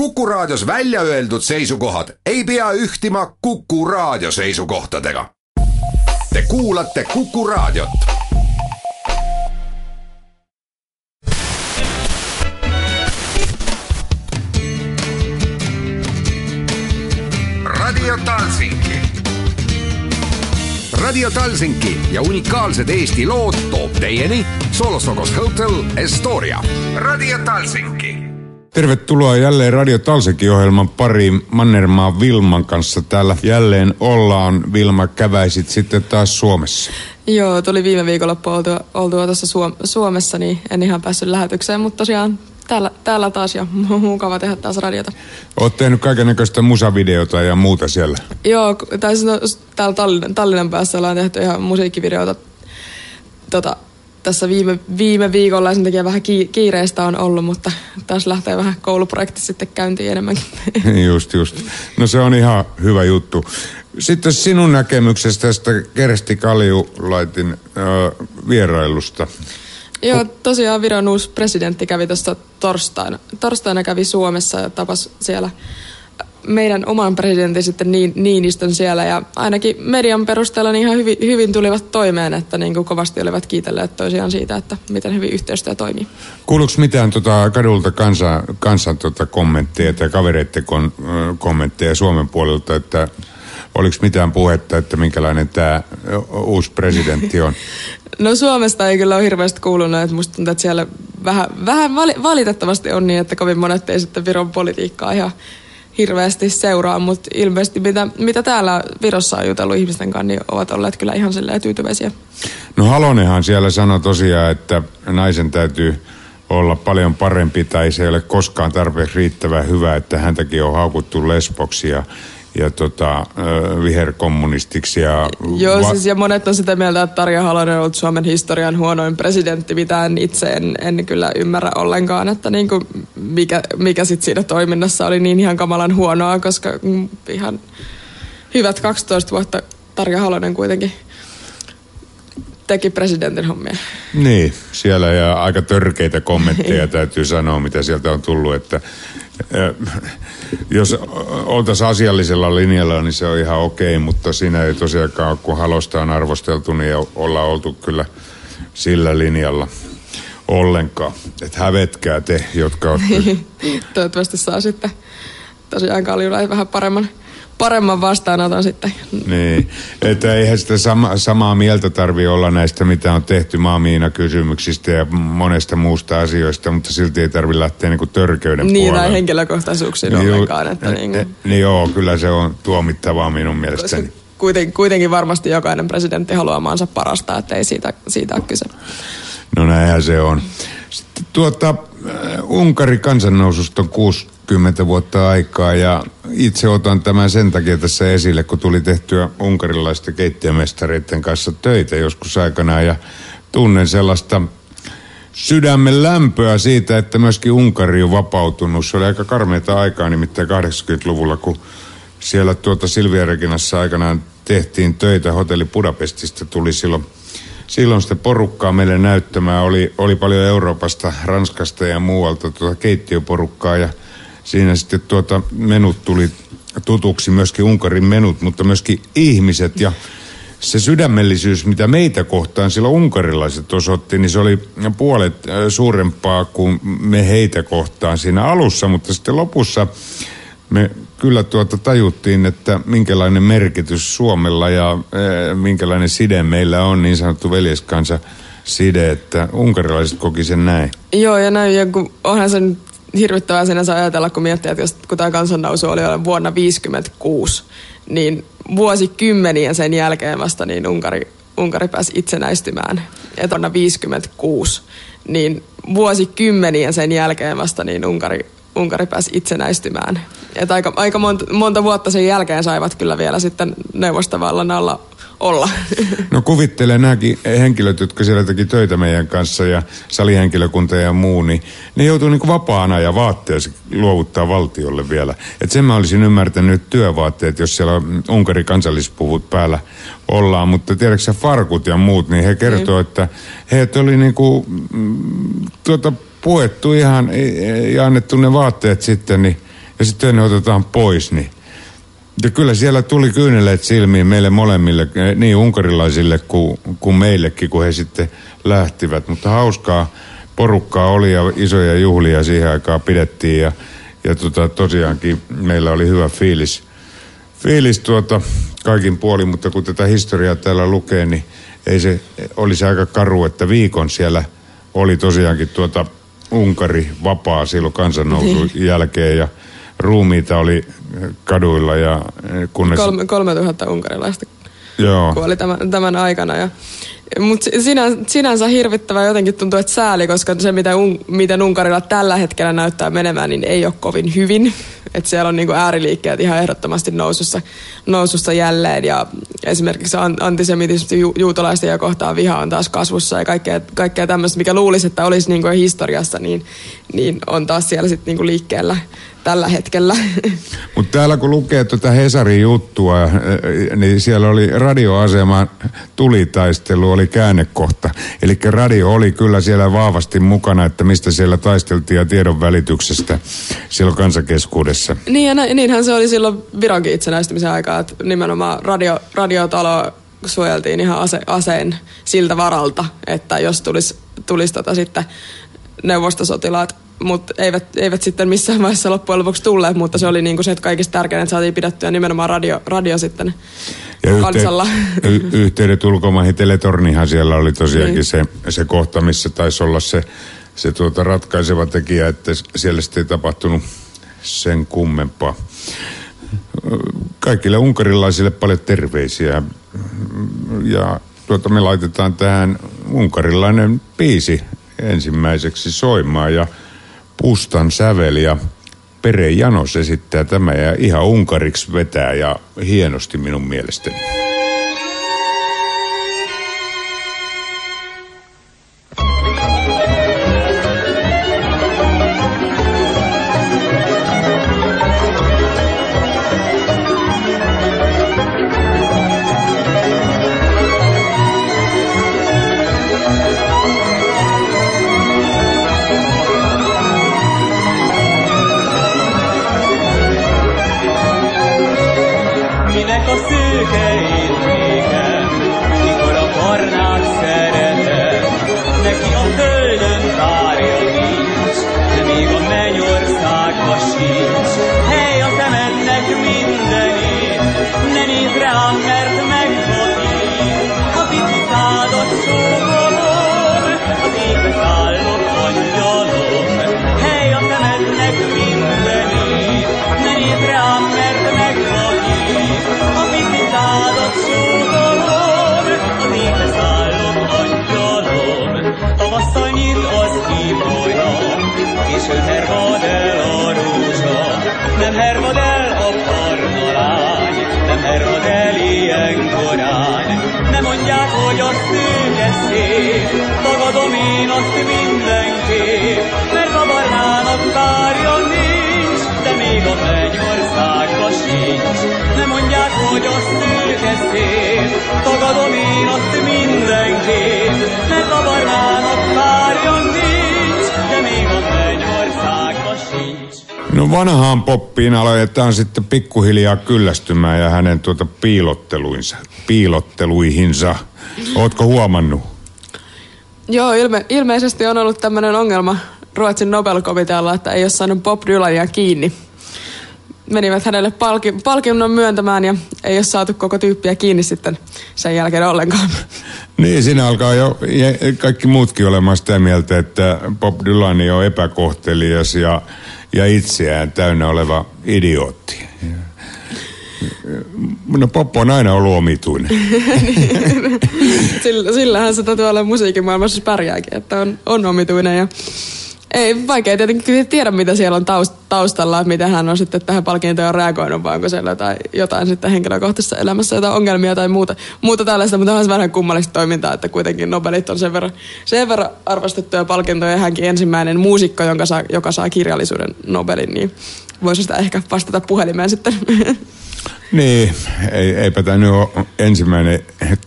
Kuku Raadios välja öeldud seisukohad ei pea ühtima Kuku Raadio seisukohtadega. Te kuulate Kuku Raadiot. Radio Talsinki. Radio Talsinki ja unikaalsed Eesti lood toob teieni Solosokos Hotel Estoria. Radio Talsinki Tervetuloa jälleen Radio Talsekin ohjelman pari Mannermaa Vilman kanssa. Täällä jälleen ollaan. Vilma, käväisit sitten taas Suomessa. Joo, tuli viime viikonloppu oltua, oltua tuossa Suom- Suomessa, niin en ihan päässyt lähetykseen, mutta tosiaan täällä, täällä taas ja mukava tehdä taas radiota. Oot tehnyt kaikenlaista musavideota ja muuta siellä. Joo, tai no, täällä Tallinnan, Tallinnan päässä ollaan tehty ihan musiikkivideota tota, tässä viime, viime viikolla ja sen takia vähän kiireistä on ollut, mutta taas lähtee vähän kouluprojekti sitten käyntiin enemmänkin. Just, just. No se on ihan hyvä juttu. Sitten sinun näkemyksestä tästä Kersti Kaljulaitin äh, vierailusta. Joo, tosiaan Viron uusi presidentti kävi tuossa torstaina. Torstaina kävi Suomessa ja tapasi siellä meidän oman presidentin sitten niin, Niinistön siellä ja ainakin median perusteella niin ihan hyvin, hyvin tulivat toimeen, että niin kuin kovasti olivat kiitelleet toisiaan siitä, että miten hyvin yhteistyö toimii. Kuuluuko mitään tota kadulta kansan, kansan tota kommentteja tai kavereiden kon, kommentteja Suomen puolelta, että oliko mitään puhetta, että minkälainen tämä uusi presidentti on? No Suomesta ei kyllä ole hirveästi kuulunut, että musta tuntuu, että siellä vähän, vähän valitettavasti on niin, että kovin monet ei sitten Viron politiikkaa ihan hirveästi seuraa, mutta ilmeisesti mitä, mitä täällä Virossa on jutellut ihmisten kanssa, niin ovat olleet kyllä ihan silleen tyytyväisiä. No Halonenhan siellä sanoi tosiaan, että naisen täytyy olla paljon parempi tai se ei ole koskaan tarpeeksi riittävän hyvä, että häntäkin on haukuttu lesboksi ja ja tota, viherkommunistiksi. Ja Joo, va- siis ja monet on sitä mieltä, että Tarja Halonen on ollut Suomen historian huonoin presidentti, mitä en itse en, en kyllä ymmärrä ollenkaan, että niin kuin mikä, mikä sitten siinä toiminnassa oli niin ihan kamalan huonoa, koska ihan hyvät 12 vuotta Tarja Halonen kuitenkin teki presidentin hommia. Niin, siellä ja aika törkeitä kommentteja täytyy sanoa, mitä sieltä on tullut, että jos oltaisiin asiallisella linjalla, niin se on ihan okei, mutta siinä ei tosiaankaan, kun halosta on arvosteltu, niin olla oltu kyllä sillä linjalla ollenkaan. Että hävetkää te, jotka olette... Toivottavasti saa sitten tosiaan Kaljula vähän paremman paremman vastaanoton sitten. Niin, että eihän sitä sama, samaa mieltä tarvi olla näistä, mitä on tehty maamiina kysymyksistä ja monesta muusta asioista, mutta silti ei tarvi lähteä niinku törkeyden niin, puolelle. Niin, henkilökohtaisuuksiin niin, ollenkaan. Että niin, niin, niin joo, kyllä se on tuomittavaa minun mielestäni. Kuiten, kuitenkin varmasti jokainen presidentti haluaa maansa parasta, että ei siitä, siitä ole kyse. No näinhän se on. Sitten tuota, äh, Unkari kansannoususta on 60 vuotta aikaa ja itse otan tämän sen takia tässä esille, kun tuli tehtyä unkarilaisten keittiömestareiden kanssa töitä joskus aikanaan ja tunnen sellaista sydämen lämpöä siitä, että myöskin Unkari on vapautunut. Se oli aika karmeita aikaa nimittäin 80-luvulla, kun siellä tuota Silvia Reginassa aikanaan tehtiin töitä. Hotelli Budapestista tuli silloin silloin sitä porukkaa meille näyttämään. Oli, oli paljon Euroopasta, Ranskasta ja muualta tuota keittiöporukkaa ja siinä sitten tuota menut tuli tutuksi, myöskin Unkarin menut, mutta myöskin ihmiset ja se sydämellisyys, mitä meitä kohtaan silloin unkarilaiset osoitti, niin se oli puolet suurempaa kuin me heitä kohtaan siinä alussa, mutta sitten lopussa me kyllä tuota tajuttiin, että minkälainen merkitys Suomella ja e, minkälainen side meillä on, niin sanottu veljeskansa side, että unkarilaiset koki sen näin. Joo, ja näin, ja kun onhan sen hirvittävää sinänsä ajatella, kun miettii, että jos, kun tämä kansannousu oli vuonna 1956, niin vuosikymmenien sen jälkeen vasta niin Unkari, Unkari pääsi itsenäistymään. Ja vuonna 1956, niin vuosikymmenien sen jälkeen vasta niin Unkari, Unkari pääsi itsenäistymään. Et aika, aika monta, monta vuotta sen jälkeen saivat kyllä vielä sitten neuvostovallan alla olla. No kuvittele nämäkin henkilöt, jotka siellä teki töitä meidän kanssa ja salihenkilökunta ja muu, niin ne joutuu niin vapaana ja vaatteessa luovuttaa valtiolle vielä. Et sen mä olisin ymmärtänyt työvaatteet, jos siellä Unkari kansallispuvut päällä ollaan, mutta tiedätkö farkut ja muut, niin he kertoo, niin. että he oli niinku, mm, tuota, puettu ihan ja annettu ne vaatteet sitten, niin, ja sitten ne otetaan pois, niin ja kyllä siellä tuli kyyneleet silmiin meille molemmille, niin unkarilaisille kuin, kuin meillekin, kun he sitten lähtivät. Mutta hauskaa porukkaa oli ja isoja juhlia siihen aikaan pidettiin ja, ja tota, tosiaankin meillä oli hyvä fiilis, fiilis tuota, kaikin puolin, mutta kun tätä historiaa täällä lukee, niin ei se olisi aika karu, että viikon siellä oli tosiaankin tuota Unkari vapaa silloin kansannousun niin. jälkeen ja ruumiita oli kaduilla ja kunnes... Kolme, 3000 unkarilaista Joo. kuoli tämän, tämän aikana. Ja, mutta sinänsä, sinänsä hirvittävä jotenkin tuntuu, että sääli, koska se, mitä un, miten Unkarilla tällä hetkellä näyttää menemään, niin ei ole kovin hyvin. Että siellä on niinku ääriliikkeet ihan ehdottomasti nousussa, nousussa jälleen. Ja esimerkiksi antisemitismi ju, juutalaisten ja kohtaan viha on taas kasvussa ja kaikkea, kaikkea tämmöistä, mikä luulisi, että olisi niinku historiassa, niin, niin on taas siellä sitten niinku liikkeellä tällä hetkellä. Mutta täällä kun lukee tuota Hesarin juttua, eh, niin siellä oli radioasema tulitaistelu, oli käännekohta. Eli radio oli kyllä siellä vahvasti mukana, että mistä siellä taisteltiin ja tiedon välityksestä silloin kansakeskuudessa. Niin ja niinhän se oli silloin Vironkin itsenäistymisen aikaa, että nimenomaan radio, radiotalo suojeltiin ihan ase, aseen siltä varalta, että jos tulisi tulis tota sitten neuvostosotilaat mutta eivät, eivät sitten missään vaiheessa loppujen lopuksi tulleet, mutta se oli niinku se, että kaikista tärkeintä, että saatiin pidettyä nimenomaan radio, radio sitten ja kansalla. Yhte, y- yhteydet ulkomaihin, teletornihan siellä oli tosiaankin niin. se, se kohta, missä taisi olla se, se tuota ratkaiseva tekijä, että siellä sitten ei tapahtunut sen kummempaa. Kaikille unkarilaisille paljon terveisiä ja tuota, me laitetaan tähän unkarilainen biisi ensimmäiseksi soimaan ja Pustan sävel ja Pere Janos esittää tämä ja ihan unkariksi vetää ja hienosti minun mielestäni. Nem hermad el a barnalány, nem hermad el ilyen korán. Nem mondják, hogy a szőke szép, tagadom én azt mindenképp, mert a barnának párja nincs, de még a mennyországba sincs. Nem mondják, hogy a szőke szép, tagadom én azt mindenképp, mert a barnának párja nincs, de még a mennyországba vanhaan poppiin aletaan sitten pikkuhiljaa kyllästymään ja hänen tuota piilotteluinsa, piilotteluihinsa. Ootko huomannut? Joo, ilme, ilmeisesti on ollut tämmöinen ongelma Ruotsin Nobel-komitealla, että ei ole saanut Bob Dylania kiinni. Menivät hänelle palki, palkinnon myöntämään ja ei ole saatu koko tyyppiä kiinni sitten sen jälkeen ollenkaan. Niin, siinä alkaa jo kaikki muutkin olemaan sitä mieltä, että Bob Dylan on epäkohtelias ja ja itseään täynnä oleva idiootti. No Poppo on aina ollut omituinen. Sillä, sillähän se tuolla musiikin maailmassa pärjääkin, että on, on omituinen. Ja Ei, vaikea tietenkin tiedä, mitä siellä on taust- taustalla, miten hän on sitten tähän palkintoon reagoinut, vai onko siellä jotain, jotain sitten henkilökohtaisessa elämässä, jotain ongelmia tai muuta, muuta tällaista, mutta on vähän kummallista toimintaa, että kuitenkin Nobelit on sen verran, sen verran arvostettuja palkintoja, ja hänkin ensimmäinen muusikko, jonka saa, joka saa kirjallisuuden Nobelin, niin voisi sitä ehkä vastata puhelimeen sitten. Niin, ei, eipä tämä nyt ole ensimmäinen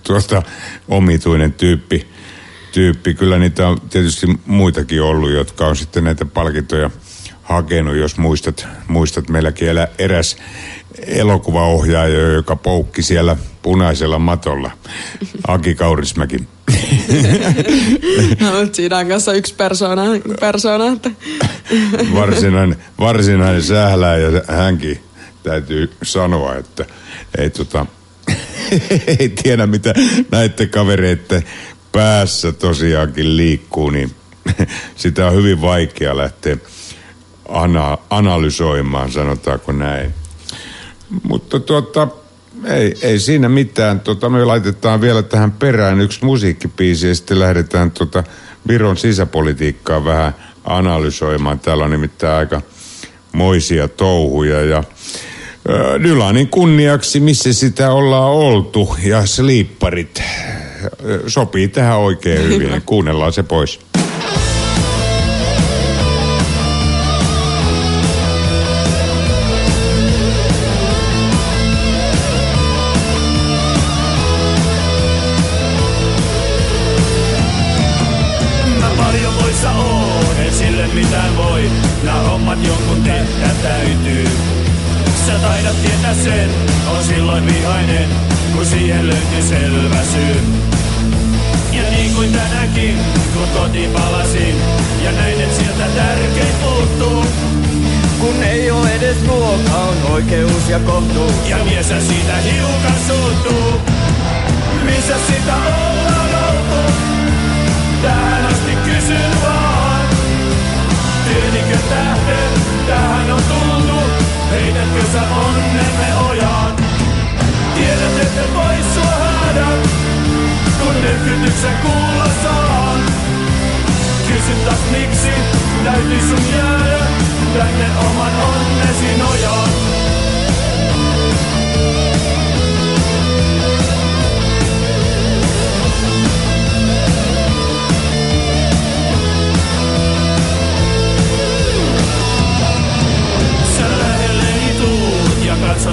tuota, omituinen tyyppi, tyyppi. Kyllä niitä on tietysti muitakin ollut, jotka on sitten näitä palkintoja hakenut, jos muistat, muistat meilläkin elä, eräs elokuvaohjaaja, joka poukki siellä punaisella matolla. Aki Kaurismäki. no, siinä on kanssa yksi persona. persona että. varsinainen, varsinainen sählää ja hänkin täytyy sanoa, että ei, tota, ei tiedä mitä näiden kavereiden päässä tosiaankin liikkuu, niin sitä on hyvin vaikea lähteä ana- analysoimaan, sanotaanko näin. Mutta tuota, ei, ei siinä mitään. Tota, me laitetaan vielä tähän perään yksi musiikkipiisi ja sitten lähdetään tota Viron sisäpolitiikkaa vähän analysoimaan. Täällä on nimittäin aika moisia touhuja ja Dylanin kunniaksi, missä sitä ollaan oltu ja sliipparit sopii tähän oikein hyvin. Kuunnellaan se pois.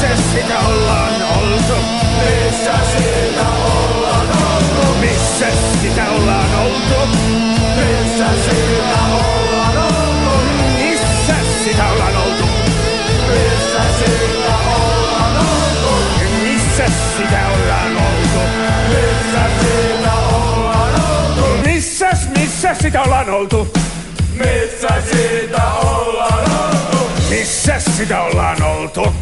missä sitä ollaan oltu? Missä sitä ollaan oltu? Missä sitä ollaan oltu? Missä sitä ollaan oltu? Missä sitä ollaan oltu? Missä sitä ollaan oltu? Missä sitä ollaan oltu? Missä sitä ollaan oltu? Missä sitä ollaan oltu? Missä sitä ollaan oltu? Missä sitä ollaan oltu?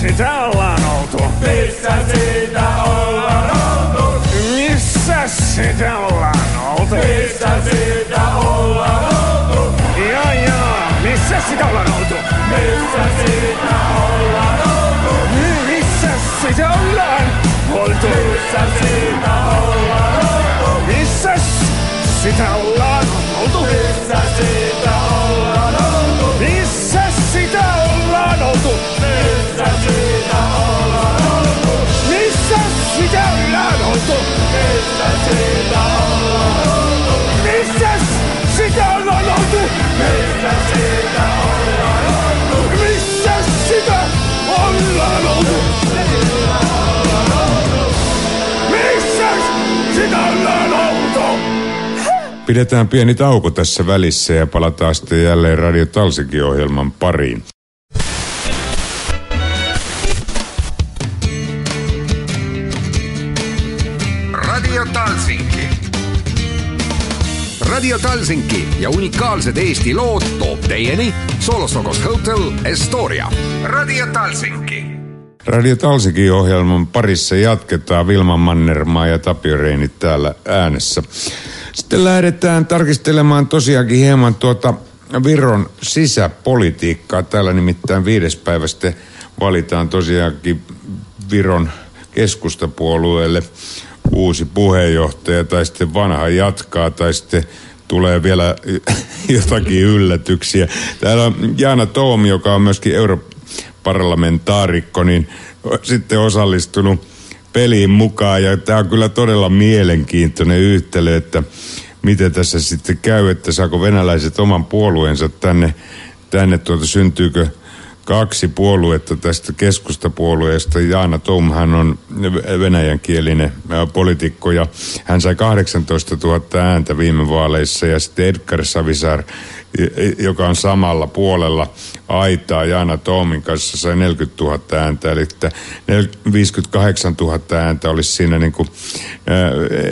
sitä ollaan oltu? Missä sitä ollaan oltu? Missä sitä ollaan oltu? Missä sitä ollaan oltu? Joo joo, missä sitä ollaan oltu? Missä sitä ollaan oltu? Missä sitä ollaan oltu? Missä sitä ollaan oltu? Missä sitä ollaan oltu? Missä sitä Pidetään pieni tauko tässä välissä ja palataan sitten jälleen Radio Talsikin ohjelman pariin. Radio Talsinki. Radio Talsinki ja unikaalsed Eesti lood toob teieni Solostokos Hotel Estoria. Radio Talsinki. Radio Talsikin ohjelman parissa jatketaan Vilma Mannermaa ja Tapio Reinit täällä äänessä. Sitten lähdetään tarkistelemaan tosiaankin hieman tuota Viron sisäpolitiikkaa. Täällä nimittäin viides päivä sitten valitaan tosiaankin Viron keskustapuolueelle uusi puheenjohtaja tai sitten vanha jatkaa tai sitten tulee vielä jotakin yllätyksiä. Täällä on Jaana Toom, joka on myöskin europarlamentaarikko, niin sitten osallistunut peliin mukaan ja tämä on kyllä todella mielenkiintoinen yhtälö, että miten tässä sitten käy, että saako venäläiset oman puolueensa tänne, tänne tuota syntyykö kaksi puoluetta tästä keskustapuolueesta. Jaana Tom, hän on venäjänkielinen poliitikko ja hän sai 18 000 ääntä viime vaaleissa ja sitten Edgar Savisaar, joka on samalla puolella aitaa Jaana Toomin kanssa sai 40 000 ääntä, eli että 58 000 ääntä olisi siinä niin kuin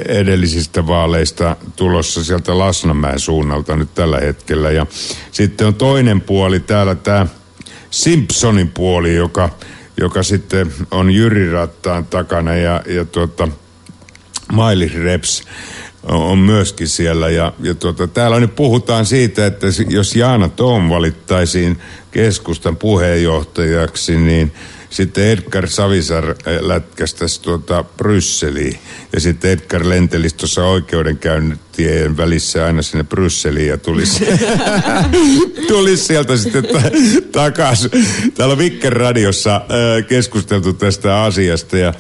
edellisistä vaaleista tulossa sieltä Lasnamäen suunnalta nyt tällä hetkellä. Ja sitten on toinen puoli täällä tämä Simpsonin puoli, joka, joka sitten on Jyri Rattaan takana ja, ja tuota, Miley Reps on myöskin siellä. Ja, ja tuota, täällä nyt puhutaan siitä, että jos Jaana Toom valittaisiin keskustan puheenjohtajaksi, niin sitten Edgar Savisar lätkästäisi tuota Brysseliin. Ja sitten Edgar lentelisi tuossa oikeudenkäyntien välissä aina sinne Brysseliin ja tulisi, tulisi sieltä sitten ta- takaisin. Täällä on Vikker radiossa äh, keskusteltu tästä asiasta ja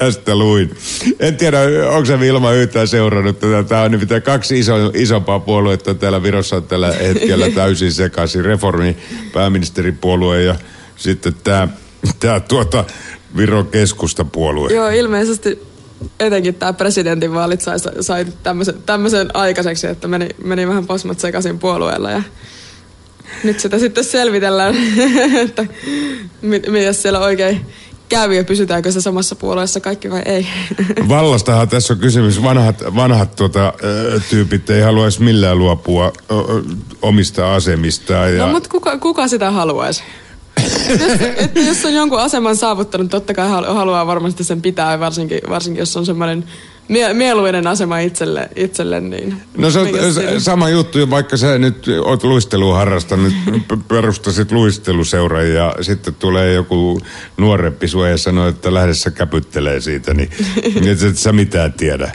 tästä luin. En tiedä, onko se Vilma yhtään seurannut tätä. Tämä on nimittäin kaksi iso, isompaa puoluetta täällä Virossa on tällä hetkellä täysin sekaisin. Reformi, pääministeripuolue ja sitten tämä, tämä tuota Viron keskustapuolue. Joo, ilmeisesti etenkin tämä presidentinvaalit sai, sai tämmöisen, tämmöisen aikaiseksi, että meni, meni vähän pasmat sekaisin puolueella ja nyt sitä sitten selvitellään, että mitä siellä oikein käy ja pysytäänkö se samassa puolueessa kaikki vai ei. Vallastahan tässä on kysymys. Vanhat, vanhat tuota, tyypit ei haluaisi millään luopua omista asemistaan. Ja... No mutta kuka, kuka sitä haluaisi? jos, että jos on jonkun aseman saavuttanut, totta kai haluaa varmasti sen pitää, varsinkin, varsinkin jos on semmoinen mie- mieluinen asema itselle, itselle niin... No se on sama juttu, vaikka sä nyt oot luistelua harrastanut, perustasit luisteluseuran ja sitten tulee joku nuorempi sua ja sanoo, että lähdessä käpyttelee siitä, niin, niin et, et sä mitään tiedä.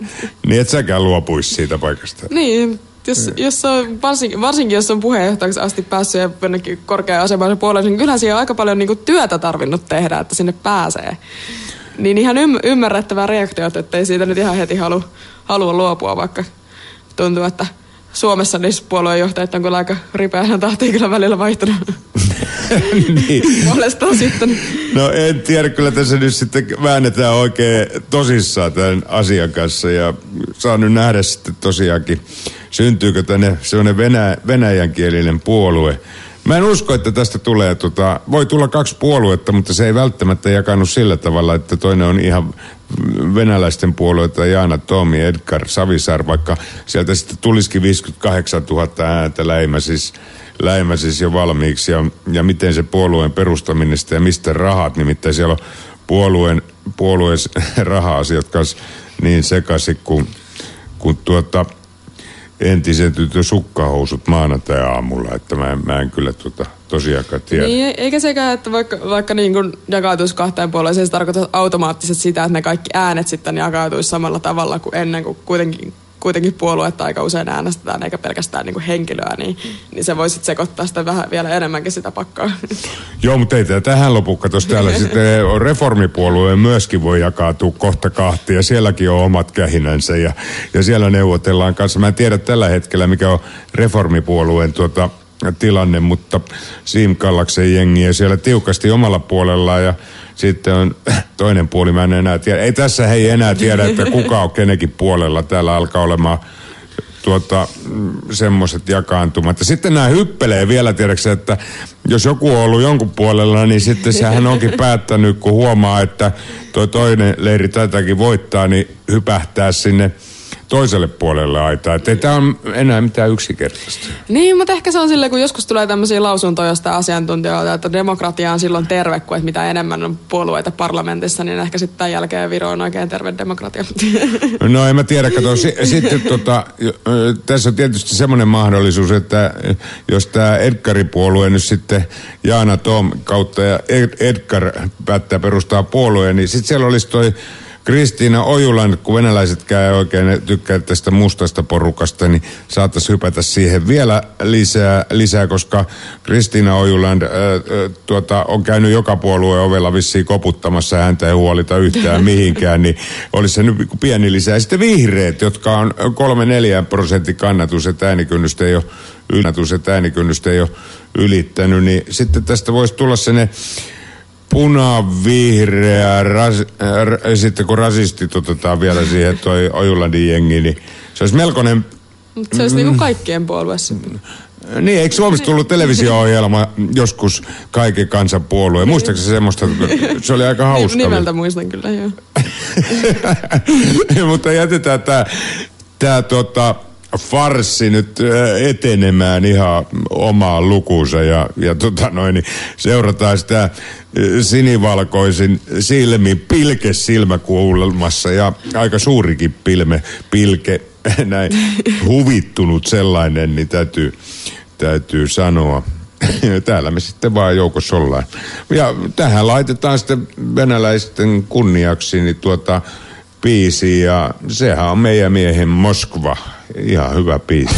Niin et säkään luopuisi siitä paikasta. Niin, jos, jos on, varsinkin, varsinkin jos on puheenjohtajaksi asti päässyt ja jonnekin korkean aseman puolelle, niin kyllähän siellä on aika paljon niin työtä tarvinnut tehdä, että sinne pääsee. Niin ihan ym- ymmärrettävää reaktiot, että ei siitä nyt ihan heti halu, halua luopua, vaikka tuntuu, että Suomessa niissä puolueenjohtajat on kyllä aika ripeänä tahtiin kyllä välillä vaihtunut. niin. Puolestaan sitten. No en tiedä, kyllä tässä nyt sitten väännetään oikein tosissaan tämän asian kanssa ja saan nyt nähdä sitten tosiaankin, syntyykö tänne sellainen venä, venäjänkielinen puolue. Mä en usko, että tästä tulee, tota, voi tulla kaksi puoluetta, mutta se ei välttämättä jakanut sillä tavalla, että toinen on ihan venäläisten puolueita, Jaana Tomi, Edgar Savisaar, vaikka sieltä sitten tulisikin 58 000 ääntä läimä siis, läimä siis jo valmiiksi. Ja, ja miten se puolueen perustaminen ja mistä rahat, nimittäin siellä on puolueen, puolueen raha-asiat kanssa niin sekaisin, kun, kun tuota, entisen tytön sukkahousut maanantai-aamulla, että mä, mä en kyllä tuota, tosiaankaan tiedä. Niin, eikä sekään, että vaikka, vaikka niin kuin jakautuisi kahteen puoleen, se tarkoittaa automaattisesti sitä, että ne kaikki äänet sitten jakautuisi samalla tavalla kuin ennen, kun kuitenkin kuitenkin puoluetta aika usein äänestetään, eikä pelkästään niin kuin henkilöä, niin, niin se voisi sekoittaa sitä vähän vielä enemmänkin sitä pakkaa. Joo, mutta ei tää tähän lopu. Katos täällä sitten reformipuolue myöskin voi jakautua kohta kahtia. Sielläkin on omat kähinänsä ja, ja siellä neuvotellaan kanssa. Mä en tiedä tällä hetkellä, mikä on reformipuolueen tuota, tilanne, mutta Siim Kallaksen jengi ja siellä tiukasti omalla puolellaan ja sitten on toinen puoli, mä en enää tiedä. Ei tässä hei enää tiedä, että kuka on kenenkin puolella. Täällä alkaa olemaan tuota, semmoiset jakaantumat. Ja sitten nämä hyppelee vielä, tiedätkö, että jos joku on ollut jonkun puolella, niin sitten sehän onkin päättänyt, kun huomaa, että toi toinen leiri tätäkin voittaa, niin hypähtää sinne toiselle puolelle aitaa. Että ei tämä on enää mitään yksinkertaista. Niin, mutta ehkä se on silleen, kun joskus tulee tämmöisiä lausuntoja jostain asiantuntijoilta, että demokratia on silloin terve, kun että mitä enemmän on puolueita parlamentissa, niin ehkä sitten tämän jälkeen Viro on oikein terve demokratia. No en mä tiedä, kato. Si- sitten tota, tässä on tietysti semmoinen mahdollisuus, että jos tämä Edgari-puolue nyt sitten Jaana Tom kautta ja Ed- Edgar päättää perustaa puolueen, niin sitten siellä olisi toi Kristiina Ojulan, kun venäläisetkään ei oikein tykkää tästä mustasta porukasta, niin saattaisi hypätä siihen vielä lisää, lisää koska Kristiina Ojuland äh, äh, tuota, on käynyt joka puolueen ovella vissiin koputtamassa, häntä ei huolita yhtään mihinkään, niin olisi se nyt pieni lisää. Sitten vihreät, jotka on 3-4 prosentin kannatus, että äänikynnystä ei ole yllätys, että äänikynnystä ei ole ylittänyt, niin sitten tästä voisi tulla sellainen punavihreä, ras, äh, r- sitten kun rasistit otetaan vielä siihen toi Ojulandin jengi, niin se olisi melkoinen Mutta se olisi niinku kaikkien puolue sitten. niin, eikö Suomessa tullut televisio-ohjelma joskus kaiken kansan puolue? Muistaakseni semmoista, se oli aika hauska. Nimeltä muistan kyllä, joo. Mutta jätetään tämä tää, tota, farssi nyt ö, etenemään ihan omaan lukuunsa ja, ja tota noin, niin seurataan sitä ö, sinivalkoisin silmin pilke silmäkulmassa ja aika suurikin pilme, pilke, näin huvittunut sellainen, niin täytyy, täytyy sanoa. Täällä me sitten vaan joukossa ollaan. Ja tähän laitetaan sitten venäläisten kunniaksi niin tuota biisi ja sehän on meidän miehen Moskva. Ihan hyvä biisi.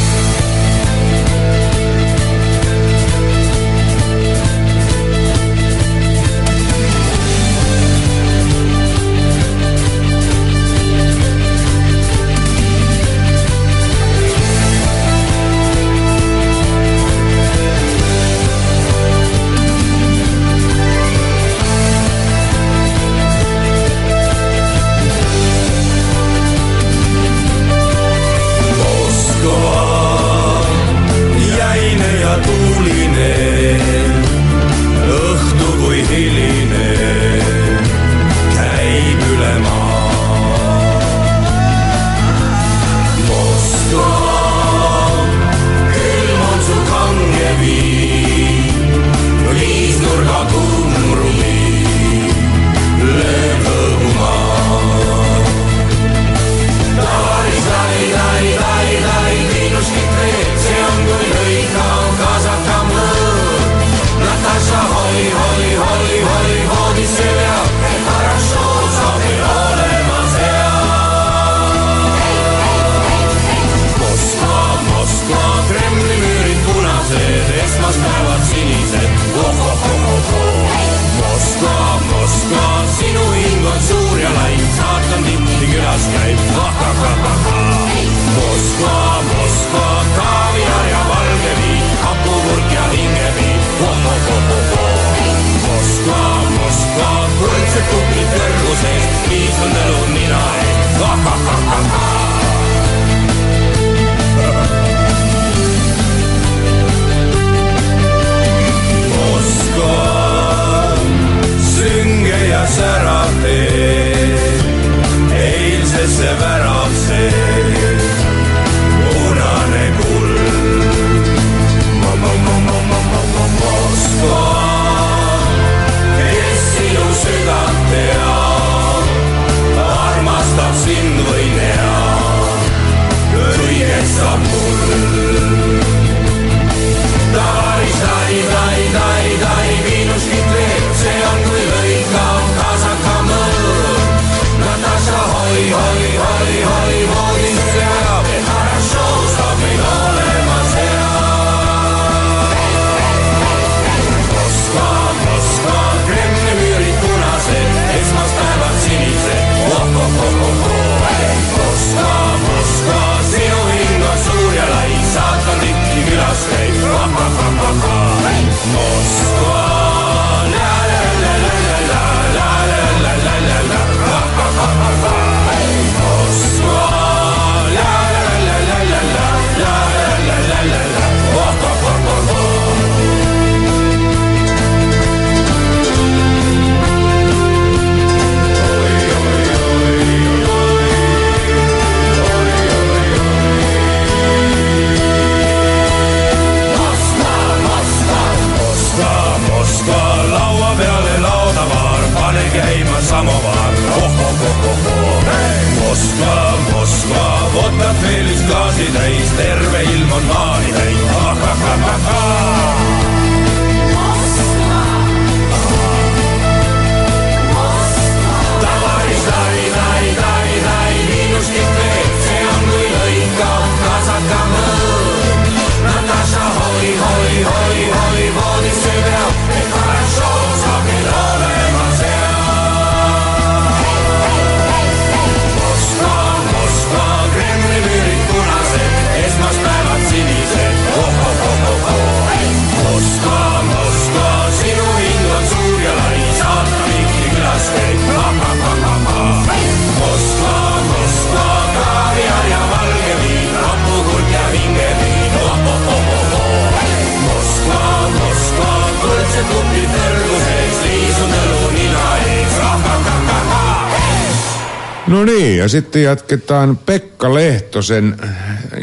No niin, ja sitten jatketaan Pekka Lehtosen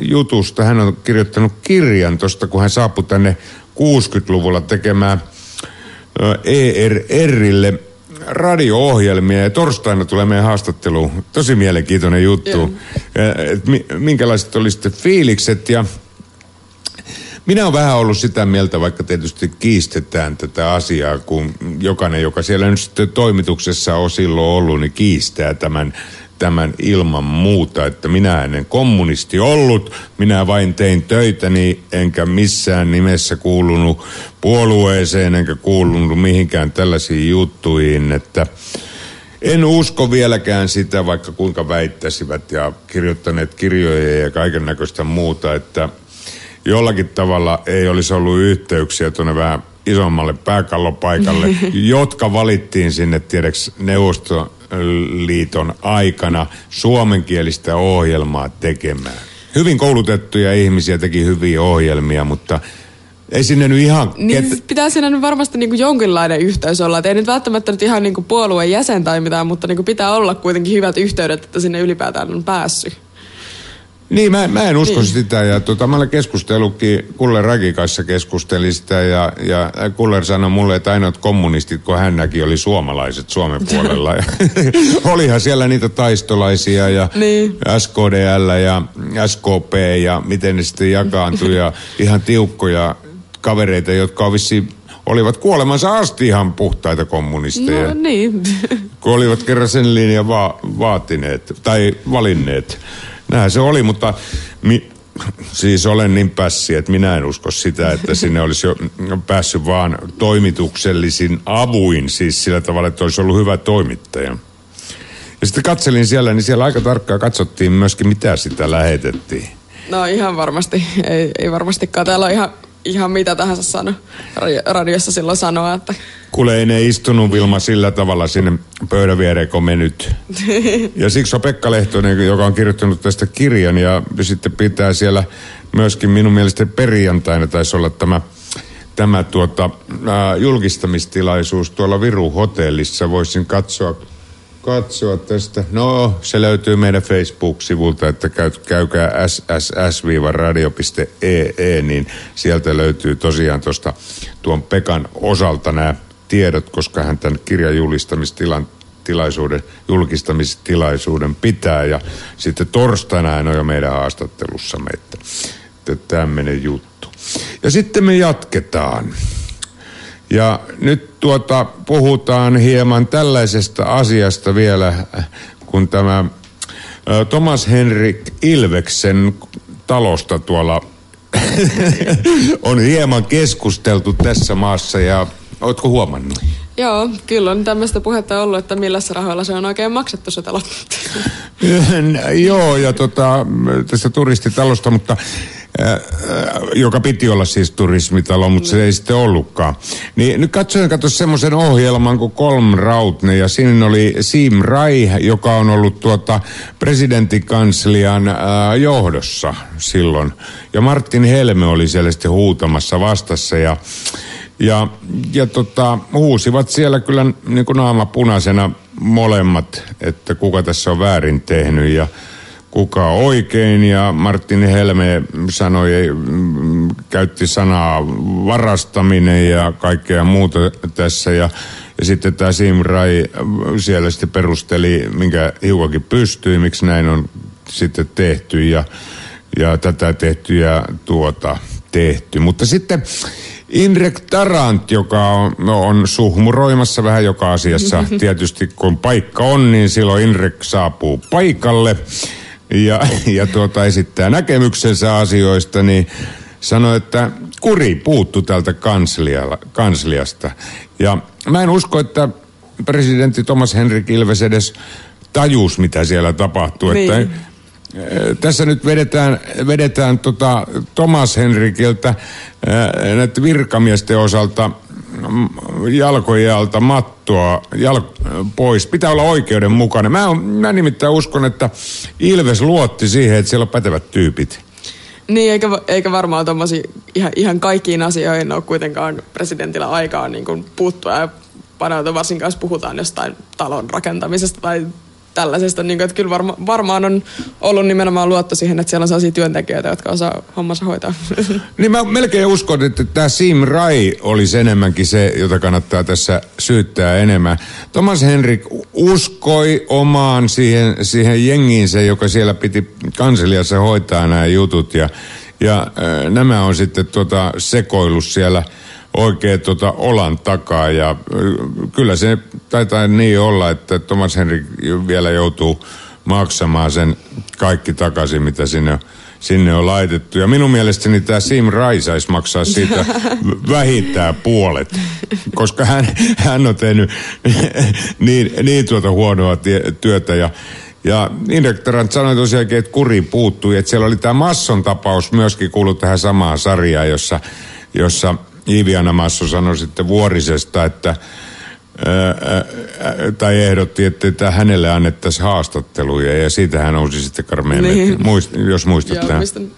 jutusta. Hän on kirjoittanut kirjan tuosta, kun hän saapui tänne 60-luvulla tekemään ERRille radio-ohjelmia ja torstaina tulee meidän haastatteluun. Tosi mielenkiintoinen juttu. Et minkälaiset oli sitten fiilikset ja minä olen vähän ollut sitä mieltä, vaikka tietysti kiistetään tätä asiaa, kun jokainen, joka siellä nyt sitten toimituksessa on silloin ollut, niin kiistää tämän, tämän ilman muuta, että minä en kommunisti ollut, minä vain tein töitäni, enkä missään nimessä kuulunut puolueeseen, enkä kuulunut mihinkään tällaisiin juttuihin, että en usko vieläkään sitä, vaikka kuinka väittäisivät ja kirjoittaneet kirjoja ja kaiken näköistä muuta, että jollakin tavalla ei olisi ollut yhteyksiä tuonne vähän isommalle pääkallopaikalle, jotka valittiin sinne tiedäks Neuvostoliiton aikana suomenkielistä ohjelmaa tekemään. Hyvin koulutettuja ihmisiä teki hyviä ohjelmia, mutta ei sinne nyt ihan... Niin ket... pitää siinä nyt varmasti niinku jonkinlainen yhteys olla. Et ei nyt välttämättä nyt ihan niinku puolueen jäsen tai mitään, mutta niinku pitää olla kuitenkin hyvät yhteydet, että sinne ylipäätään on päässyt. Niin, mä, mä en usko Niin. sitä. Ja tota, mä olen keskustellutkin, Kuller Raki kanssa keskusteli sitä ja, ja Kuller sanoi mulle, että ainoat kommunistit, kun hän näki, oli suomalaiset Suomen puolella. Ja Olihan siellä niitä taistolaisia ja Niin. SKDL ja SKP ja miten ne sitten jakaantui ja ihan tiukkoja kavereita, jotka on vissiin olivat kuolemansa asti ihan puhtaita kommunisteja No niin. kun olivat kerran sen linjan va- vaatineet tai valinneet. Näin se oli, mutta mi- siis olen niin pässi, että minä en usko sitä, että sinne olisi jo päässyt vaan toimituksellisin avuin, siis sillä tavalla, että olisi ollut hyvä toimittaja. Ja sitten katselin siellä, niin siellä aika tarkkaan katsottiin myöskin, mitä sitä lähetettiin. No ihan varmasti. Ei, ei varmastikaan. Täällä on ihan, ihan mitä tahansa sano, radio- radiossa silloin sanoa, että Kuule, ei ne istunut Vilma sillä tavalla sinne pöydän viereen, kun me nyt. Ja siksi on Pekka Lehtonen, joka on kirjoittanut tästä kirjan ja sitten pitää siellä myöskin minun mielestäni perjantaina taisi olla tämä, tämä tuota, julkistamistilaisuus tuolla Viru hotellissa. Voisin katsoa, katsoa tästä. No, se löytyy meidän Facebook-sivulta, että käy, käykää sss-radio.ee, niin sieltä löytyy tosiaan tuosta tuon Pekan osalta nämä tiedot, koska hän tämän kirjan julistamistilan tilaisuuden, julkistamistilaisuuden pitää ja sitten torstaina hän on jo meidän haastattelussamme, että, että tämmöinen juttu. Ja sitten me jatketaan. Ja nyt tuota, puhutaan hieman tällaisesta asiasta vielä, kun tämä Thomas Henrik Ilveksen talosta tuolla on hieman keskusteltu tässä maassa ja ootko huomannut? joo, kyllä on tämmöistä puhetta ollut, että millä rahoilla se on oikein maksettu se talo. Joo, ja tota, tästä turistitalosta, mutta joka piti olla siis turismitalo, mutta se ei sitten ollutkaan. Niin nyt katsoin, katso semmoisen ohjelman kuin Kolm Rautne, ja siinä oli Sim Rai, joka on ollut tuota presidenttikanslian äh, johdossa silloin. Ja Martin Helme oli siellä sitten huutamassa vastassa, ja ja, ja tota, huusivat siellä kyllä niin kuin naama punaisena molemmat, että kuka tässä on väärin tehnyt ja kuka oikein. Ja Martin Helme sanoi, mm, käytti sanaa varastaminen ja kaikkea muuta tässä. Ja, ja sitten tämä Sim Rai siellä sitten perusteli, minkä hiukakin pystyi, miksi näin on sitten tehty. Ja, ja tätä tehty ja tuota tehty. Mutta sitten Indrek Tarant, joka on, no, on suhmuroimassa vähän joka asiassa. Tietysti kun paikka on, niin silloin Indrek saapuu paikalle ja, ja tuota, esittää näkemyksensä asioista, niin sanoi, että kuri puuttu tältä kansliasta. Ja mä en usko, että presidentti Thomas Henrik Ilves edes tajus, mitä siellä tapahtuu. Niin. Että tässä nyt vedetään, vedetään tota Thomas Henrikiltä näiden virkamiesten osalta jalkojen alta mattoa jal- pois. Pitää olla oikeudenmukainen. Mä, on, mä nimittäin uskon, että Ilves luotti siihen, että siellä on pätevät tyypit. Niin, eikä, eikä varmaan tommosia ihan, ihan kaikkiin asioihin ole kuitenkaan presidentillä aikaa niin puuttua ja paneutua, jos puhutaan jostain talon rakentamisesta tai tällaisesta, niin kuin, että kyllä varma, varmaan on ollut nimenomaan luotto siihen, että siellä on sellaisia työntekijöitä, jotka osaa hommansa hoitaa. Niin mä melkein uskon, että tämä Sim Rai olisi enemmänkin se, jota kannattaa tässä syyttää enemmän. Thomas Henrik uskoi omaan siihen, siihen jengiinsä, joka siellä piti kanseliassa hoitaa nämä jutut ja, ja nämä on sitten tuota sekoillut siellä – oikein tota olan takaa ja kyllä se taitaa niin olla, että Thomas Henrik vielä joutuu maksamaan sen kaikki takaisin, mitä sinne, sinne on laitettu. Ja minun mielestäni tämä Sim Rai saisi maksaa siitä vähintään puolet, koska hän, hän on tehnyt niin, niin tuota huonoa tie, työtä ja ja Indektorant sanoi tosiaankin, että kuri puuttui, että siellä oli tämä Masson tapaus myöskin kuullut tähän samaan sarjaan, jossa, jossa Iiviana Masso sanoi sitten Vuorisesta, että tai ehdotti, että hänelle annettaisiin haastatteluja ja siitä hän nousi sitten karmeen, niin. muist, jos muistatte. Joo,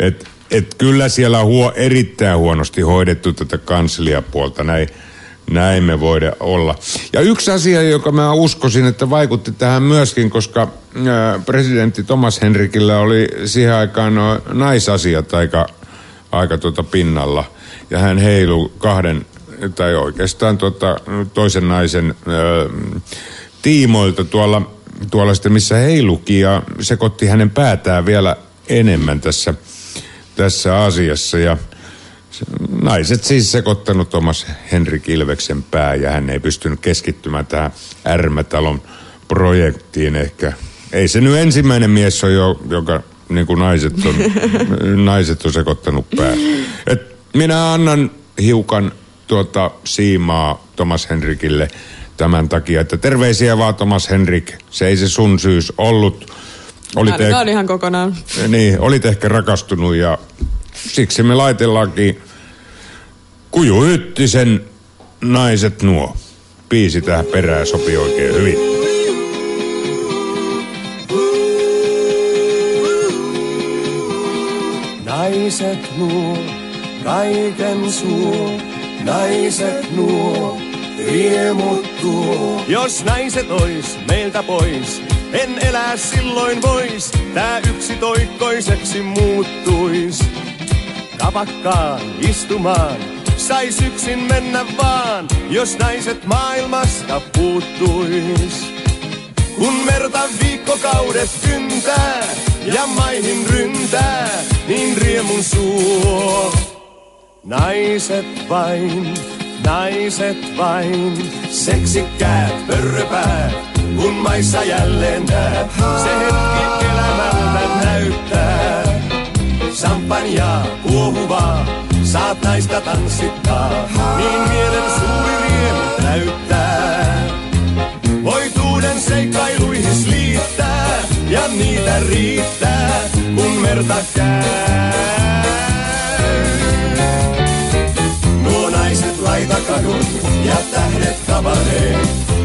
et, et kyllä siellä on huo, erittäin huonosti hoidettu tätä kansliapuolta, näin, näin me voida olla. Ja yksi asia, joka mä uskoisin, että vaikutti tähän myöskin, koska presidentti Thomas Henrikillä oli siihen aikaan no, naisasiat aika, aika tuota pinnalla – ja hän heilu kahden, tai oikeastaan tota, toisen naisen ö, tiimoilta tuolla, tuolla sitten, missä heiluki ja sekoitti hänen päätään vielä enemmän tässä, tässä asiassa. Ja naiset siis sekoittanut Thomas Henrik Ilveksen pää ja hän ei pystynyt keskittymään tähän Ärmätalon projektiin ehkä. Ei se nyt ensimmäinen mies ole, joka niin kuin naiset on, naiset on sekoittanut pää. Et minä annan hiukan tuota siimaa Thomas Henrikille tämän takia, että terveisiä vaan Thomas Henrik. Se ei se sun syys ollut. Olit eh- on ihan kokonaan. Niin, olit ehkä rakastunut ja siksi me laitellaankin Kuju naiset nuo. Piisi tähän perään sopii oikein hyvin. Naiset nuo kaiken suo, naiset nuo, riemut tuo. Jos naiset ois meiltä pois, en elää silloin vois, tää yksi toikkoiseksi muuttuis. Kapakkaan istumaan, sais yksin mennä vaan, jos naiset maailmasta puuttuis. Kun merta viikkokaudet kyntää ja maihin ryntää, niin riemun suo. Naiset vain, naiset vain, seksikkäät pörröpäät, kun maissa jälleen näet, se hetki elämältä näyttää. Sampanja kuohuvaa, saat naista tanssittaa, niin mielen suuri riemu täyttää. Voituuden seikkailuihin liittää, ja niitä riittää, kun merta käy. kadun ja tähdet kabaree.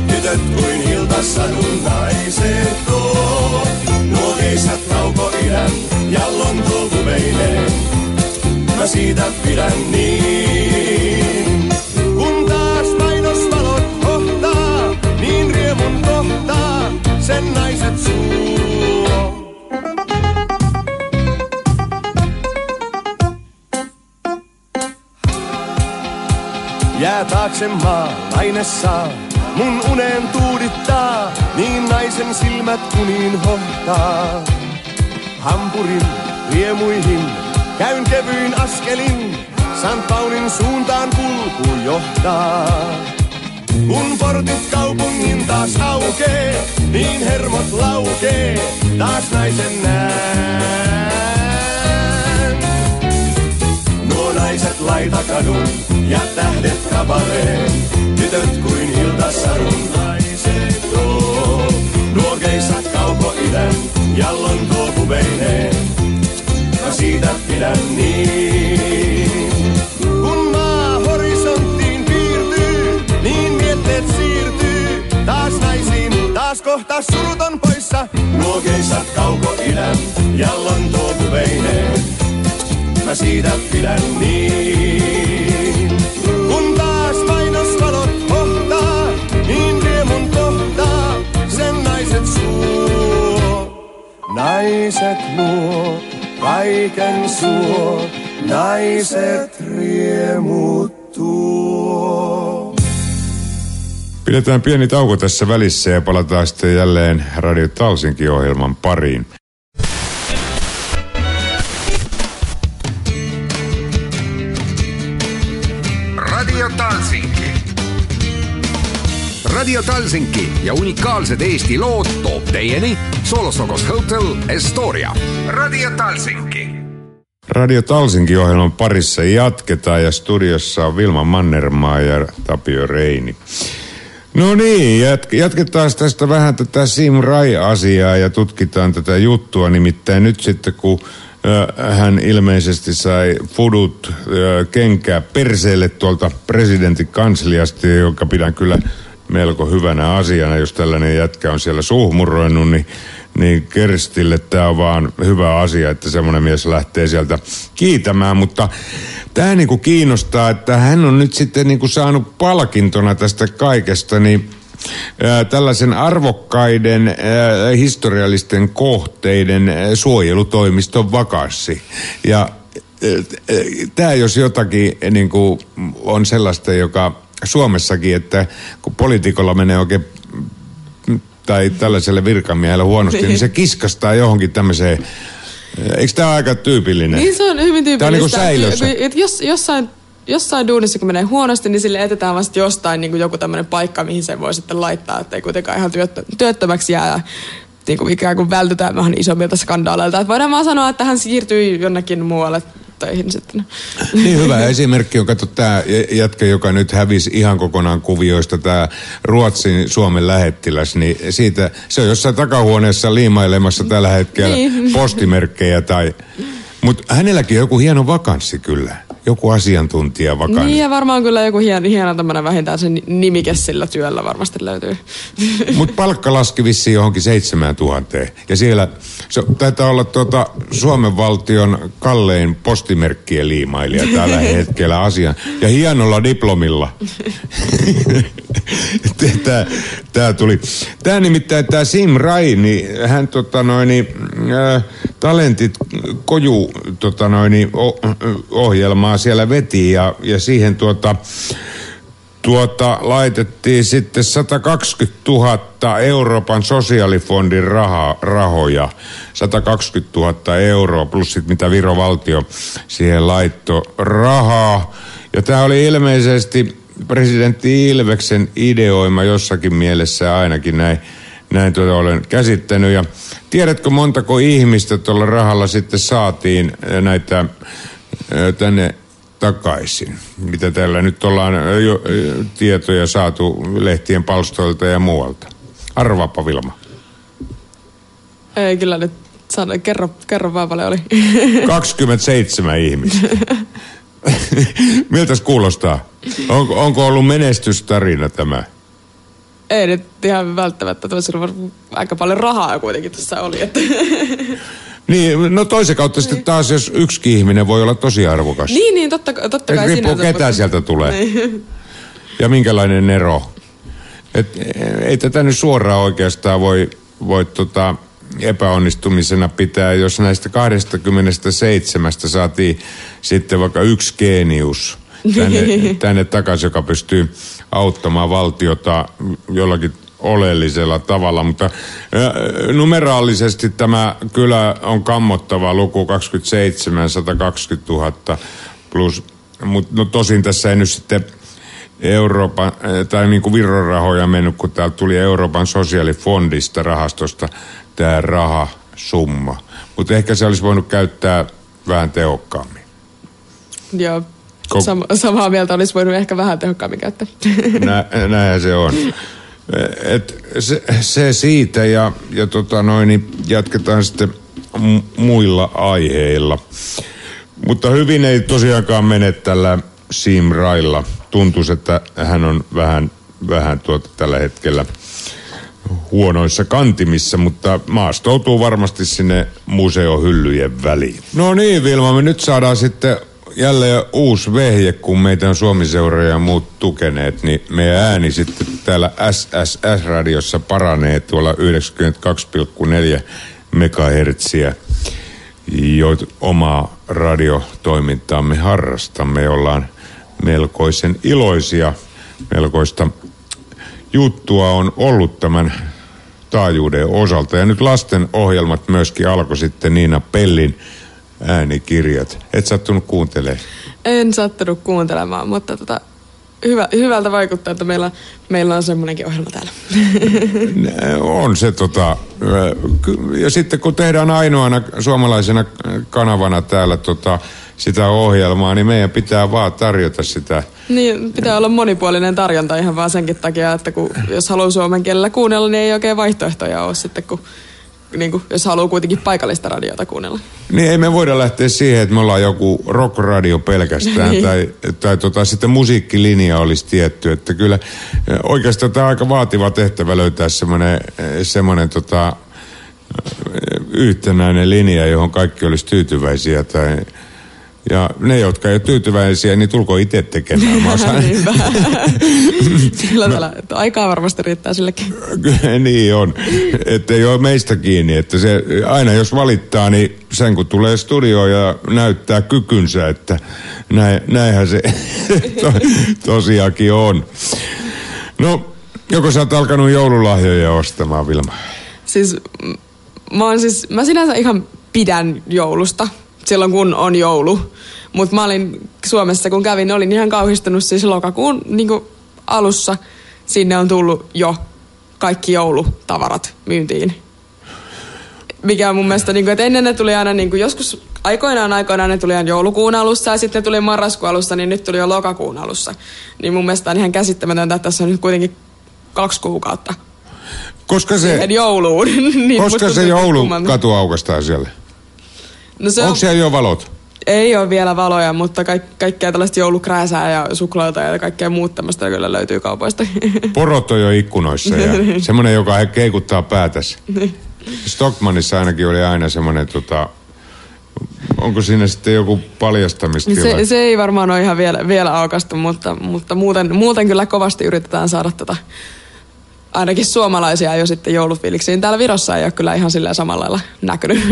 Tytöt kuin iltasadun naiset tuo. Nuo keisat idän ja Lontoon kuveilee. Mä siitä pidän niin. Kun taas mainosvalot kohtaa, niin riemun kohtaa sen Jää taakse maa, saa, mun unen tuudittaa, niin naisen silmät kuniin hohtaa. Hampurin riemuihin. Käyn kevyin askelin, St. Paulin suuntaan kulku johtaa. Kun portit kaupungin taas aukee, niin hermot laukee, taas naisen näen. Nuo naiset laitakadun ja tähdet kabaleen, tytöt kuin iltasarun naiset oo. Nuo kauko idän ja lontoo pubeineen, mä siitä pidän niin. Kun maa horisonttiin piirtyy, niin mietteet siirtyy taas naisiin, taas kohta suruton poissa. Nuo kauko idän ja lontoo pubeineen, mä siitä pidän niin. Naiset luo, kaiken suo, naiset riemuttuu. Pidetään pieni tauko tässä välissä ja palataan sitten jälleen Radio Talsinki-ohjelman pariin. Radio Talsinki ja unikaalsed Eesti lood toob teieni Solosokos Hotel Estoria. Radio Talsinki. Radio Talsinki-ohjelman parissa jatketaan ja studiossa on Vilma Mannermaa ja Tapio Reini. No niin, jat- jatketaan tästä vähän tätä Sim Rai-asiaa ja tutkitaan tätä juttua. Nimittäin nyt sitten kun hän ilmeisesti sai fudut kenkää perseelle tuolta presidentin kansliasta, joka pidän kyllä melko hyvänä asiana, jos tällainen jätkä on siellä suhmuroinut, niin, niin Kerstille tämä on vaan hyvä asia, että semmoinen mies lähtee sieltä kiitämään, mutta tämä niinku kiinnostaa, että hän on nyt sitten niinku saanut palkintona tästä kaikesta, niin tällaisen arvokkaiden ää, historiallisten kohteiden ää, suojelutoimiston vakassi. Ja tämä jos jotakin niin kuin on sellaista, joka Suomessakin, että kun poliitikolla menee oikein tai tällaiselle virkamiehelle huonosti, niin, niin se kiskastaa johonkin tämmöiseen. Eikö tämä aika tyypillinen? Niin se on hyvin tyypillistä. Tämä on niin kuin säilössä. Jos, jossain, jossain duunissa, kun menee huonosti, niin sille etetään vasta jostain niin kuin joku tämmöinen paikka, mihin sen voi sitten laittaa, että ei kuitenkaan ihan työttö, työttömäksi jää. Ja, niin kuin ikään kuin vältytään vähän isommilta skandaaleilta. Et voidaan vaan sanoa, että hän siirtyi jonnekin muualle töihin sitten. Niin hyvä esimerkki on, kato tämä jätkä, joka nyt hävisi ihan kokonaan kuvioista, tämä Ruotsin Suomen lähettiläs, niin siitä, se on jossain takahuoneessa liimailemassa tällä hetkellä Niin. postimerkkejä tai... Mutta hänelläkin on joku hieno vakanssi kyllä, joku asiantuntija vakanssi. Niin ja varmaan kyllä joku hieno, hieno tämmöinen vähintään se nimike sillä työllä varmasti löytyy. Mutta palkka laski vissiin johonkin seitsemään tuhanteen. Ja siellä se taitaa olla tuota Suomen valtion kallein postimerkkien liimailija tällä hetkellä asian. Ja hienolla diplomilla. Tää, tää tuli. Tää nimittäin tää Sim Rai, niin hän tota noin, äh, talentit koju tota noin, niin, o, ohjelmaa siellä veti ja, ja siihen tuota tuota, laitettiin sitten 120 000 Euroopan sosiaalifondin raha, rahoja. 120 000 euroa plus sit mitä Viro valtio siihen laitto rahaa. Ja tämä oli ilmeisesti presidentti Ilveksen ideoima jossakin mielessä ainakin näin, näin tuota olen käsittänyt. Ja tiedätkö montako ihmistä tuolla rahalla sitten saatiin näitä tänne takaisin. Mitä täällä nyt ollaan jo, tietoja saatu lehtien palstoilta ja muualta. Arvaapa Vilma. Ei kyllä nyt sano, kerro, kerro vaan paljon oli. 27 ihmistä. Miltäs kuulostaa? Onko, onko ollut menestystarina tämä? Ei nyt ihan välttämättä, tuossa on aika paljon rahaa kuitenkin tässä oli. Että. Niin, no toisen kautta sitten taas, jos yksi ihminen voi olla tosi arvokas. niin, niin, totta, totta kai Riippuu ketä mutta- sieltä tulee. Niin. Ja minkälainen ero. Et, ei tätä nyt suoraan oikeastaan voi, voi tota epäonnistumisena pitää, jos näistä 27 saatiin sitten vaikka yksi geenius tänne, tänne takaisin, joka pystyy auttamaan valtiota jollakin oleellisella tavalla, mutta numeraalisesti tämä kyllä on kammottava luku 27, 120 000 plus, mutta no tosin tässä ei nyt sitten Euroopan, tai niin kuin Viron rahoja mennyt, kun täältä tuli Euroopan sosiaalifondista rahastosta tämä rahasumma. Mutta ehkä se olisi voinut käyttää vähän tehokkaammin. Joo, Ko- Sam- samaa mieltä olisi voinut ehkä vähän tehokkaammin käyttää. Nä, näinhän se on. Et se, se siitä ja, ja tota noin, niin jatketaan sitten mu- muilla aiheilla. Mutta hyvin ei tosiaankaan mene tällä Sim Railla. Tuntuisi, että hän on vähän, vähän tuota tällä hetkellä huonoissa kantimissa, mutta maastoutuu varmasti sinne museohyllyjen väliin. No niin, Vilma, me nyt saadaan sitten jälleen uusi vehje, kun meitä on Suomi-seura ja muut tukeneet, niin meidän ääni sitten täällä SSS-radiossa paranee tuolla 92,4 megahertsiä, joita omaa radiotoimintaamme harrastamme, ollaan melkoisen iloisia, melkoista juttua on ollut tämän taajuuden osalta. Ja nyt lasten ohjelmat myöskin alkoi sitten Niina Pellin äänikirjat. Et sattunut kuuntelemaan. En sattunut kuuntelemaan, mutta tota, hyvä, hyvältä vaikuttaa, että meillä, meillä on semmoinenkin ohjelma täällä. On se tota, ja sitten kun tehdään ainoana suomalaisena kanavana täällä tota, sitä ohjelmaa, niin meidän pitää vaan tarjota sitä. niin, pitää olla monipuolinen tarjonta ihan vaan senkin takia, että kun, jos haluaa suomen kielellä kuunnella, niin ei oikein vaihtoehtoja ole sitten, kun, niin kuin, jos haluaa kuitenkin paikallista radiota kuunnella. Niin ei me voida lähteä siihen, että me ollaan joku rockradio pelkästään Niin. tai, tai tota, sitten musiikkilinja olisi tietty. Että kyllä eh, oikeastaan tämä on aika vaativa tehtävä löytää semmoinen, semmoinen tota, eh, yhtenäinen linja, johon kaikki olisi tyytyväisiä. Tai, ja ne, jotka ei ole tyytyväisiä, niin tulko itse tekemään. Mä osaan. Sillä tavalla, että aikaa varmasti riittää sillekin. Niin on, että ei ole meistä kiinni, että se aina jos valittaa, niin sen kun tulee studioon ja näyttää kykynsä, että näin, näinhän se to, tosiaankin on. No, joko sä oot alkanut joululahjoja ostamaan, Vilma? Siis mä, siis, mä sinänsä ihan pidän joulusta silloin kun on joulu. Mutta mä olin Suomessa kun kävin, olin ihan kauhistunut siis lokakuun niin alussa. Sinne on tullut jo kaikki joulutavarat myyntiin. Mikä on mun mielestä, niin kuin, että ennen ne tuli aina niin kuin joskus aikoinaan aikoinaan ne tuli aina joulukuun alussa ja sitten ne tuli marraskuun alussa, niin nyt tuli jo lokakuun alussa. Niin mun mielestä on ihan käsittämätöntä, että tässä on nyt kuitenkin kaksi kuukautta Koska se, jouluun. niin koska se joulu katu aukastaa siellä? No se on, Onko siellä jo valot? ei ole vielä valoja, mutta kaik, kaikkea tällaista joulukrääsää ja suklaata ja kaikkea muut tämmöistä kyllä löytyy kaupoista. Porot on jo ikkunoissa ja semmoinen, joka keikuttaa päätänsä. Stockmanissa ainakin oli aina semmoinen, tota, onko siinä sitten joku paljastamistila? se, se ei varmaan ole ihan vielä, vielä aukastu, mutta, mutta muuten, muuten kyllä kovasti yritetään saada tätä ainakin suomalaisia jo sitten joulufiiliksiin. Täällä Virossa ei ole kyllä ihan sillä samalla lailla näkynyt.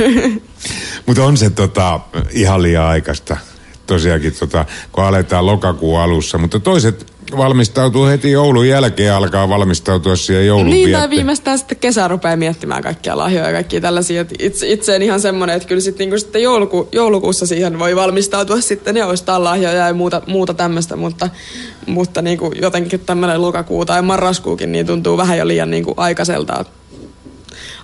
Mutta on se tota, ihan liian aikaista. Tosiaankin, tota, kun aletaan lokakuun alussa. Mutta toiset valmistautuu heti joulun jälkeen, alkaa valmistautua siihen joulun niin, tai viimeistään sitten kesä rupeaa miettimään kaikkia lahjoja ja kaikkia tällaisia. Et Itse, itse en ihan semmoinen, että kyllä sitten, niinku sitten jouluku, joulukuussa siihen voi valmistautua sitten ja ostaa lahjoja ja muuta, muuta tämmöistä, mutta, mutta niinku jotenkin tämmöinen lokakuu tai marraskuukin niin tuntuu vähän jo liian niinku aikaiselta,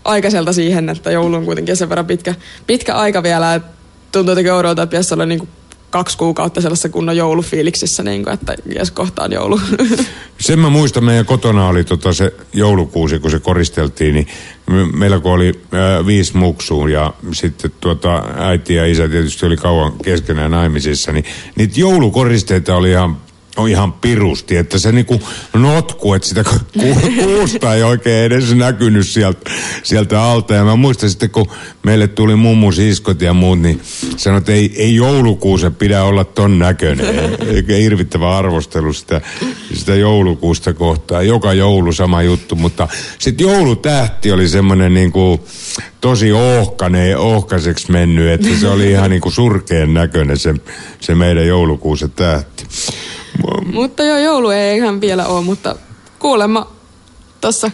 aikaiselta siihen, että joulu on kuitenkin sen verran pitkä, pitkä aika vielä, että tuntuu jotenkin oudolta, että pitäisi olla niinku kaksi kuukautta sellaisessa kunnon joulufiiliksissä, niin kuin, että jes kohtaan joulu. Sen mä muistan, meidän kotona oli tota se joulukuusi, kun se koristeltiin, niin me- meillä kun oli ää, viisi muksua ja sitten tuota, äiti ja isä tietysti oli kauan keskenään naimisissa, niin niitä joulukoristeita oli ihan on ihan pirusti, että se niinku notku, että sitä ku- kuusta ei oikein edes näkynyt sieltä, sieltä alta. Ja mä muistan sitten, kun meille tuli mummu siskot ja muut, niin sanoi, että ei, ei joulukuusen pidä olla ton näköinen. Eikä hirvittävä arvostelu sitä, sitä joulukuusta kohtaan. Joka joulu sama juttu, mutta sitten joulutähti oli semmoinen niinku tosi ohkane, ohkaiseksi mennyt, että se oli ihan niinku surkeen näköinen se, se meidän joulukuusen tähti. Mutta joo, joulu ei ihan vielä ole, mutta kuulemma tuossa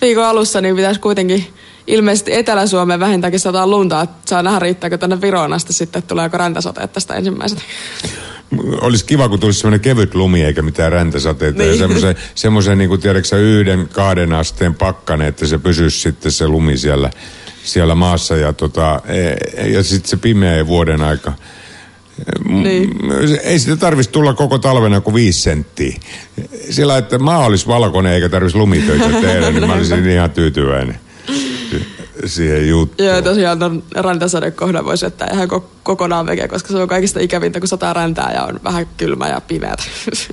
viikon alussa niin pitäisi kuitenkin ilmeisesti Etelä-Suomeen vähintäänkin sataa lunta, että saa nähdä riittääkö tänne Viroon asti sitten, tuleeko räntäsateet tästä ensimmäisenä. Olisi kiva, kun tulisi semmoinen kevyt lumi eikä mitään räntäsateita. Niin. Ja semmoisen, semmoisen niin kuin tiedätkö, yhden, kahden asteen pakkane, että se pysyisi sitten se lumi siellä, siellä maassa. Ja, tota, e- ja sitten se pimeä vuoden aika. Niin. Ei sitä tarvitsisi tulla koko talvena kuin viisi senttiä. Sillä, että maa olisi valkoinen eikä tarvitsisi lumitöitä tehdä, niin mä olisin ihan tyytyväinen siihen juttuun. Joo, tosiaan ton räntäsadekohdan voisi jättää ihan ko- kokonaan veke, koska se on kaikista ikävintä, kun sataa räntää ja on vähän kylmä ja pimeätä.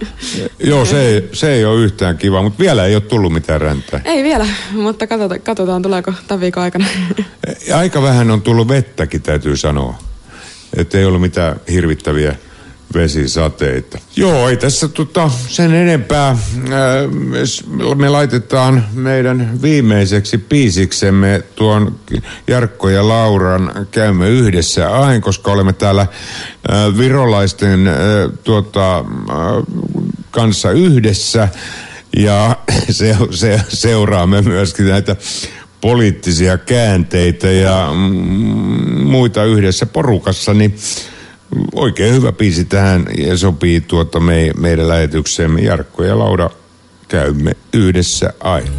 Joo, se ei, se ei ole yhtään kiva, mutta vielä ei ole tullut mitään räntää. Ei vielä, mutta katsotaan, katsotaan tuleeko tämän viikon aikana. Aika vähän on tullut vettäkin, täytyy sanoa. Että ei ollut mitään hirvittäviä vesisateita. Joo, ei tässä tota, sen enempää. Ää, Me laitetaan meidän viimeiseksi piisiksemme tuon Jarkko ja Lauran käymme yhdessä aina, koska olemme täällä ää, virolaisten tuota, kanssa yhdessä. Ja se, se, seuraamme myöskin näitä poliittisia käänteitä ja mm, muita yhdessä porukassa, niin oikein hyvä biisi tähän ja sopii tuota me, meidän lähetykseemme. Jarkko ja Laura käymme yhdessä aina.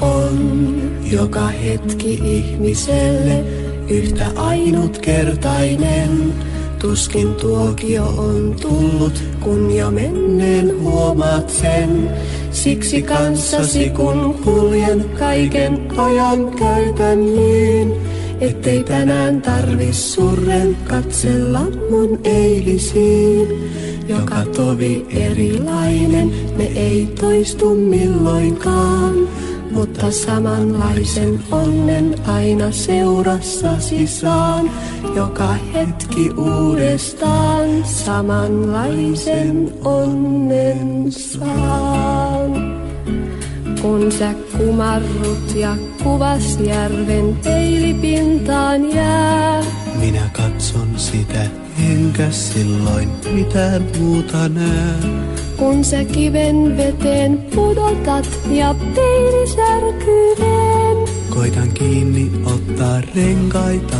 on joka hetki ihmiselle yhtä ainutkertainen. Tuskin tuokio on tullut, kun jo menneen huomaat sen. Siksi kanssasi kun kuljen kaiken ajan käytän niin, ettei tänään tarvis surren katsella mun eilisiin. Joka tovi erilainen, ne ei toistu milloinkaan. Mutta samanlaisen onnen aina seurassasi saan. Joka hetki uudestaan samanlaisen onnen saan. Kun sä kumarrut ja kuvas järven peilipintaan jää. Minä katson sitä, enkä silloin mitään muuta näe. Kun sä kiven veteen pudotat ja peili särkyy veen. Koitan kiinni ottaa renkaita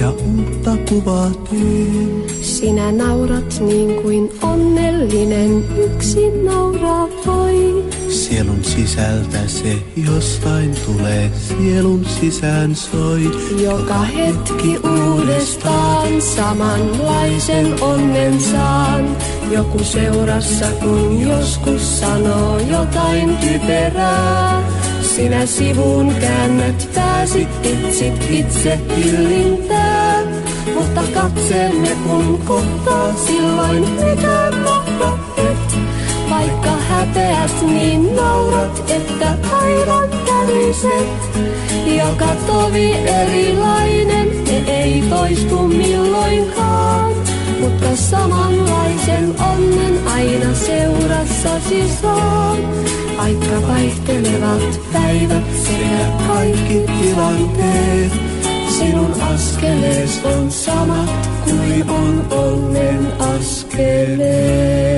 ja uutta kuvaa teen. Sinä naurat niin kuin onnellinen yksin nauraa voi. Sielun sisältä se jostain tulee, sielun sisään soi. Joka hetki uudestaan samanlaisen onnen saan. Joku seurassa kun joskus sanoo jotain typerää. Sinä sivuun käännät pääsit itsit itse hillintää. Mutta katseemme kun kohtaa silloin mitään mahda et. Vaikka häpeät niin naurat, että aivan täriset. Joka tovi erilainen, ne ei toistu milloinkaan. Mutta samanlaisen onnen aina seurassasi saan. Aika vaihtelevat päivät sekä kaikki tilanteet. Sinun askelees on samat kuin on onnen askeleet.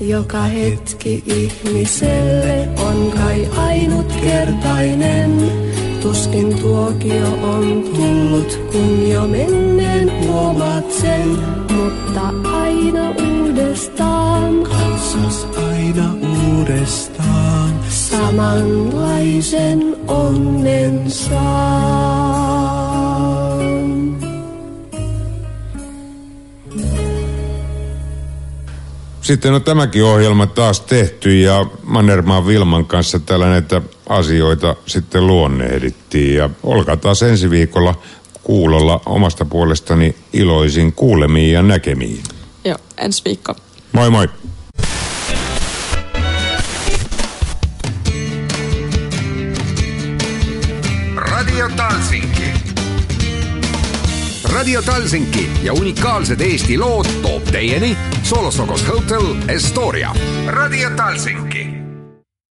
Joka hetki ihmiselle on kai ainutkertainen. Tuskin tuokio on tullut, kun jo menneen huomaat sen. Mutta aina uudestaan, Katsas aina uudestaan. samanlaisen onnen saan. Sitten on tämäkin ohjelma taas tehty ja Mannermaan Vilman kanssa täällä näitä asioita sitten luonnehdittiin. Ja olkaa taas ensi viikolla kuulolla omasta puolestani iloisin kuulemiin ja näkemiin. Joo, ensi viikko. Moi moi! Radio Talsinki ja unikaalsed Eesti lood toob teieni Solosokos Hotel Estoria. Radio Talsinki